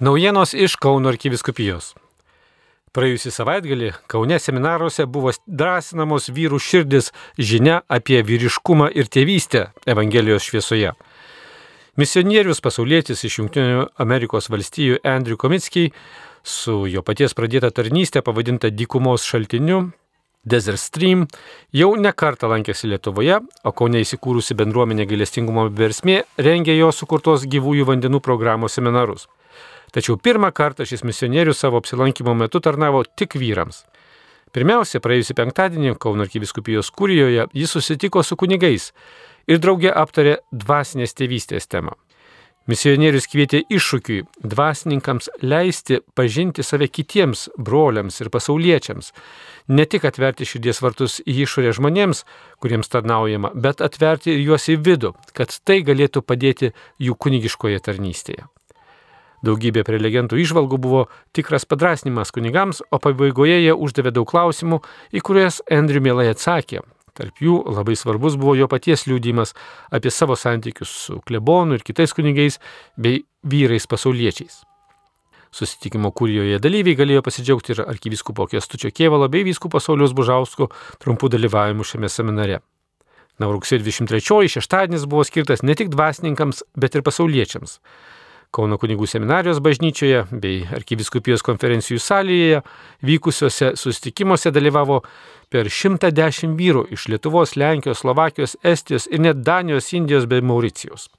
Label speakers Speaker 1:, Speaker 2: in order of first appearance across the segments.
Speaker 1: Naujienos iš Kauno arkiviskupijos. Praėjusį savaitgalį Kaune seminaruose buvo drąsinamos vyrų širdis žinia apie vyriškumą ir tėvystę Evangelijos šviesoje. Misionierius pasaulietis iš Junktinių Amerikos valstijų Andrew Komitskiai su jo paties pradėta tarnystė pavadinta dykumos šaltiniu Desert Stream jau nekartą lankėsi Lietuvoje, o Kaune įsikūrusi bendruomenė gailestingumo versmė rengė jo sukurtos gyvųjų vandenų programos seminarus. Tačiau pirmą kartą šis misionierius savo apsilankimo metu tarnavo tik vyrams. Pirmiausia, praėjusį penktadienį Kauno arkiviskupijos kūrijoje jis susitiko su kunigais ir draugė aptarė dvasinės tėvystės temą. Misionierius kvietė iššūkiui dvasininkams leisti pažinti save kitiems broliams ir pasauliečiams, ne tik atverti širdies vartus į išorę žmonėms, kuriems tarnaujama, bet atverti ir juos į vidų, kad tai galėtų padėti jų kunigiškoje tarnystėje. Daugybė prelegentų išvalgų buvo tikras padrasnimas kunigams, o pabaigoje jie uždavė daug klausimų, į kuriuos Andriu mielai atsakė. Tarp jų labai svarbus buvo jo paties liūdimas apie savo santykius su klebonu ir kitais kunigais bei vyrais pasauliečiais. Susitikimo kurijoje dalyviai galėjo pasidžiaugti ir arkivyskupo Kestučio Kievalo bei vyskupo Saulius Bužausko trumpų dalyvavimų šiame seminare. Na, rugsėjo 23 šeštadienis buvo skirtas ne tik dvasininkams, bet ir pasauliečiams. Kauno kunigų seminarijos bažnyčioje bei arkiviskupijos konferencijų salėje vykusiuose susitikimuose dalyvavo per 110 vyrų iš Lietuvos, Lenkijos, Slovakijos, Estijos ir net Danijos, Indijos bei Mauricijos.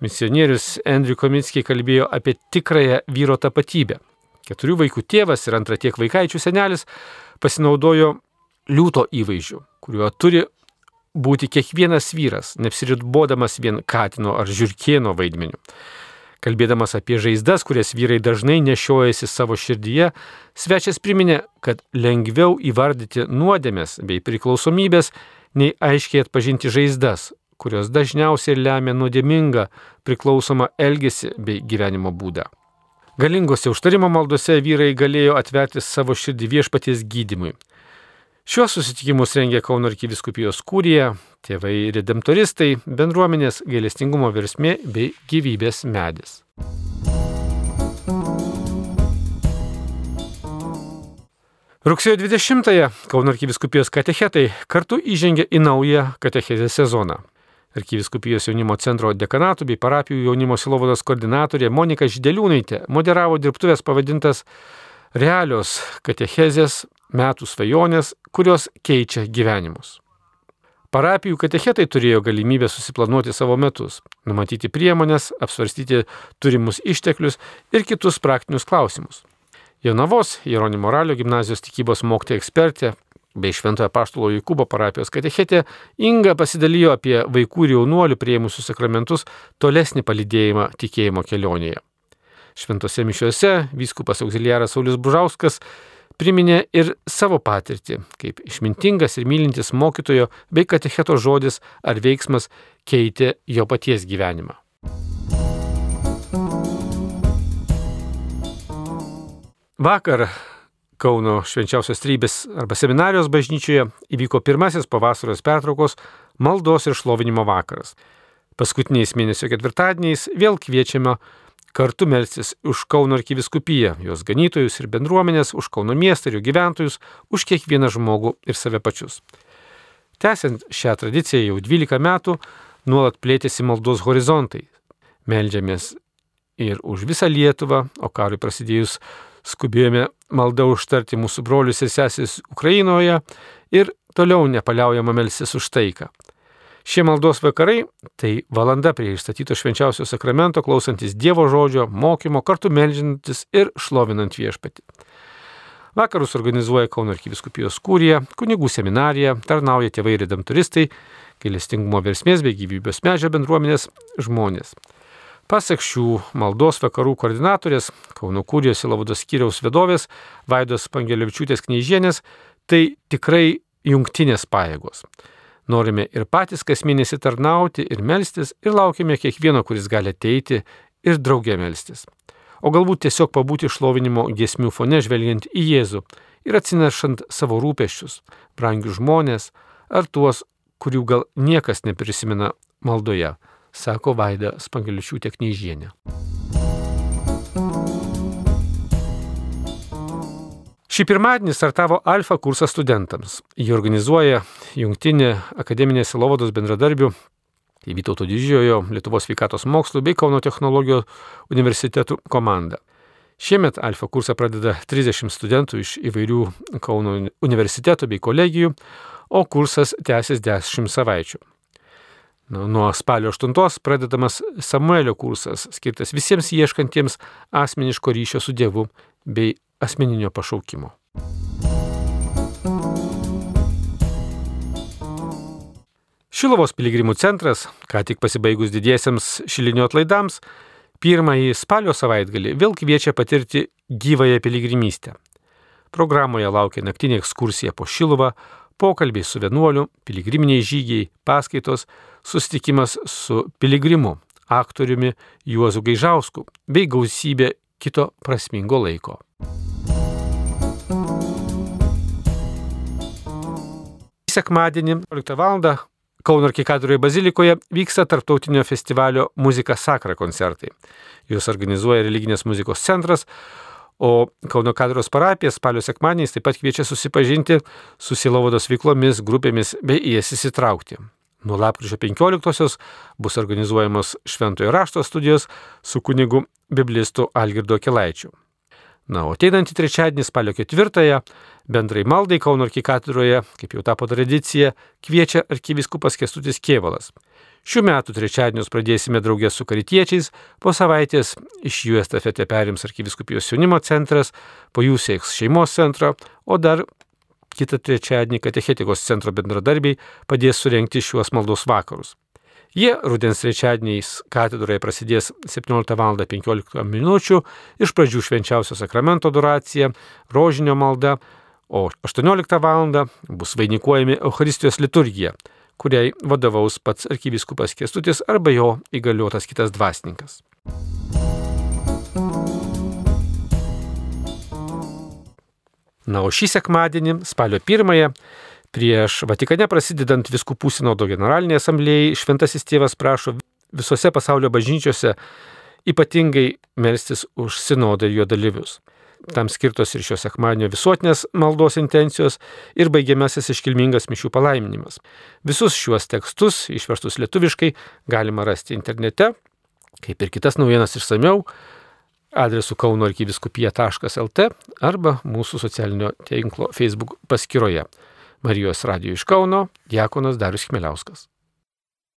Speaker 1: Misionierius Andriu Kominskiai kalbėjo apie tikrąją vyro tapatybę. Keturių vaikų tėvas ir antra tiek vaikaičių senelis pasinaudojo liūto įvaizdžiu, kuriuo turi būti kiekvienas vyras, neapsiribodamas vien katino ar žiūrkieno vaidmeniu. Kalbėdamas apie žaizdas, kurias vyrai dažnai nešiojasi savo širdyje, svečias priminė, kad lengviau įvardyti nuodėmės bei priklausomybės, nei aiškiai atpažinti žaizdas, kurios dažniausiai lemia nuodėmingą priklausomą elgesį bei gyvenimo būdą. Galingose užtarimo maldose vyrai galėjo atverti savo širdį viešpaties gydimui. Šiuos susitikimus rengė Kauno arkiviskupijos kūrija, tėvai redemptoristai, bendruomenės gailestingumo versmė bei gyvybės medis. Rugsėjo 20-ąją Kauno arkiviskupijos katechetai kartu įžengė į naują katechezės sezoną. Arkiviskupijos jaunimo centro dekanatų bei parapijų jaunimo silovados koordinatorė Monika Žideliūnaitė moderavo dirbtuvės pavadintas realios katechezės metų svajonės, kurios keičia gyvenimus. Parapijų katechetai turėjo galimybę susiplanuoti savo metus, numatyti priemonės, apsvarstyti turimus išteklius ir kitus praktinius klausimus. Jonavos Jeronimo Ralio gimnazijos tikybos mokytoja ekspertė bei Šventojo Paštalo Jokūbo parapijos katechetė Inga pasidalijo apie vaikų ir jaunuolių prieimusius sakramentus tolesnį palydėjimą tikėjimo kelionėje. Šventose mišiuose vyskupas auxiliaras Saulis Bužauskas priminė ir savo patirtį, kaip išmintingas ir mylintis mokytojo bei katecheto žodis ar veiksmas keitė jo paties gyvenimą. Vakar Kauno švenčiausios trybės arba seminarijos bažnyčioje įvyko pirmasis pavasaros pertraukos maldos ir šlovinimo vakaras. Paskutiniais mėnesio ketvirtadieniais vėl kviečiame kartu melstis už Kauno arkiviskupiją, jos ganytojus ir bendruomenės, už Kauno miestą ir jų gyventojus, už kiekvieną žmogų ir save pačius. Tęsiant šią tradiciją jau 12 metų, nuolat plėtėsi maldos horizontai. Meldžiamės ir už visą Lietuvą, o karui prasidėjus skubėjome maldą užtarti mūsų brolius ir sesės Ukrainoje ir toliau nepaliaujama melsis už taiką. Šie maldos vakarai - tai valanda prie išstatyto švenčiausio sakramento, klausantis Dievo žodžio, mokymo, kartu melžinantis ir šlovinant viešpatį. Vakarus organizuoja Kauno arkiviskupijos kūrija, kunigų seminarija, tarnauja tėvai redemptoristai, gailestingumo versmės bei gyvybės medžio bendruomenės žmonės. Pasak šių maldos vakarų koordinatorės, Kauno kūrijos įlavodos skyriaus vadovės Vaidos Pangelevičiūtės knyžienės, tai tikrai jungtinės pajėgos. Norime ir patys kas mėnesį tarnauti ir melstis ir laukime kiekvieno, kuris gali ateiti ir draugė melstis. O galbūt tiesiog pabūti šlovinimo giesmių fone žvelgiant į Jėzų ir atsinešant savo rūpeščius, brangius žmonės ar tuos, kurių gal niekas neprisimena maldoje, sako Vaida Spangeličiūtė Knyžienė. Šį pirmadienį startavo Alfa kursas studentams. Jį organizuoja Jungtinė akademinė Silovados bendradarbių Tai Vytauto didžiojo Lietuvos sveikatos mokslų bei Kauno technologijos universitetų komanda. Šiemet Alfa kursą pradeda 30 studentų iš įvairių Kauno universitetų bei kolegijų, o kursas tęsis 10 savaičių. Nuo spalio 8 pradedamas Samuelio kursas, skirtas visiems ieškantiems asmeniško ryšio su Dievu bei asmeninio pašaukimo. Šilovos piligrimų centras, ką tik pasibaigus didiesiems šilinio atlaidams, pirmąjį spalio savaitgalį vėl kviečia patirti gyvąją piligrimystę. Programoje laukia naktinė ekskursija po Šilovą, pokalbiai su vienuoliu, piligriminiai žygiai, paskaitos, susitikimas su piligrimu, aktoriumi Juozu Gaižausku bei gausybė kito prasmingo laiko. Sekmadienį 11 val. Kauno arkikadroje bazilikoje vyksta tarptautinio festivalio Muzika Sakra koncertai. Juos organizuoja religinės muzikos centras, o Kauno kadros parapija spalio sekmaniais taip pat kviečia susipažinti su Silovados veiklomis, grupėmis bei į jas įsitraukti. Nuo lapkričio 15-osios bus organizuojamos Šventojo rašto studijos su kunigu biblistu Algirdo Kelaičiu. Na, o ateinantį trečiadienį spalio 4-ąją Bendrai maldai Kauno arkikatūroje, kaip jau tapo tradicija, kviečia arkivyskupas Kestutis Kievalas. Šių metų trečiadienius pradėsime draugės su karitiečiais, po savaitės iš jų estafetę perims arkiviskupijos jaunimo centras, po jų sėks šeimos centro, o dar kitą trečiadienį katechetikos centro bendradarbiai padės surenkti šiuos maldos vakarus. Jie rudens trečiadieniais katedroje prasidės 17 val. 15 min. iš pradžių švenčiausio sakramento adoracija, rožinio malda, o 18 val. bus vainikuojami Euharistijos liturgija, kuriai vadovaus pats arkivyskupas Kestutis arba jo įgaliotas kitas dvasininkas. Na, o šį sekmadienį, spalio pirmąją, prieš Vatikane prasidedant viskupų sinodo generalinėje asamblėjai, šventasis tėvas prašo visose pasaulio bažnyčiose ypatingai melstis už sinodą ir jo dalyvius. Tam skirtos ir šios sekmadienio visuotinės maldos intencijos ir baigiamasis iškilmingas mišių palaiminimas. Visus šiuos tekstus, išverstus lietuviškai, galima rasti internete, kaip ir kitas naujienas išsameu, adresu kaunoarkyviskupija.lt arba mūsų socialinio tinklo Facebook paskyroje. Marijos radio iš Kauno, Diekonas Darius Kmeliauskas.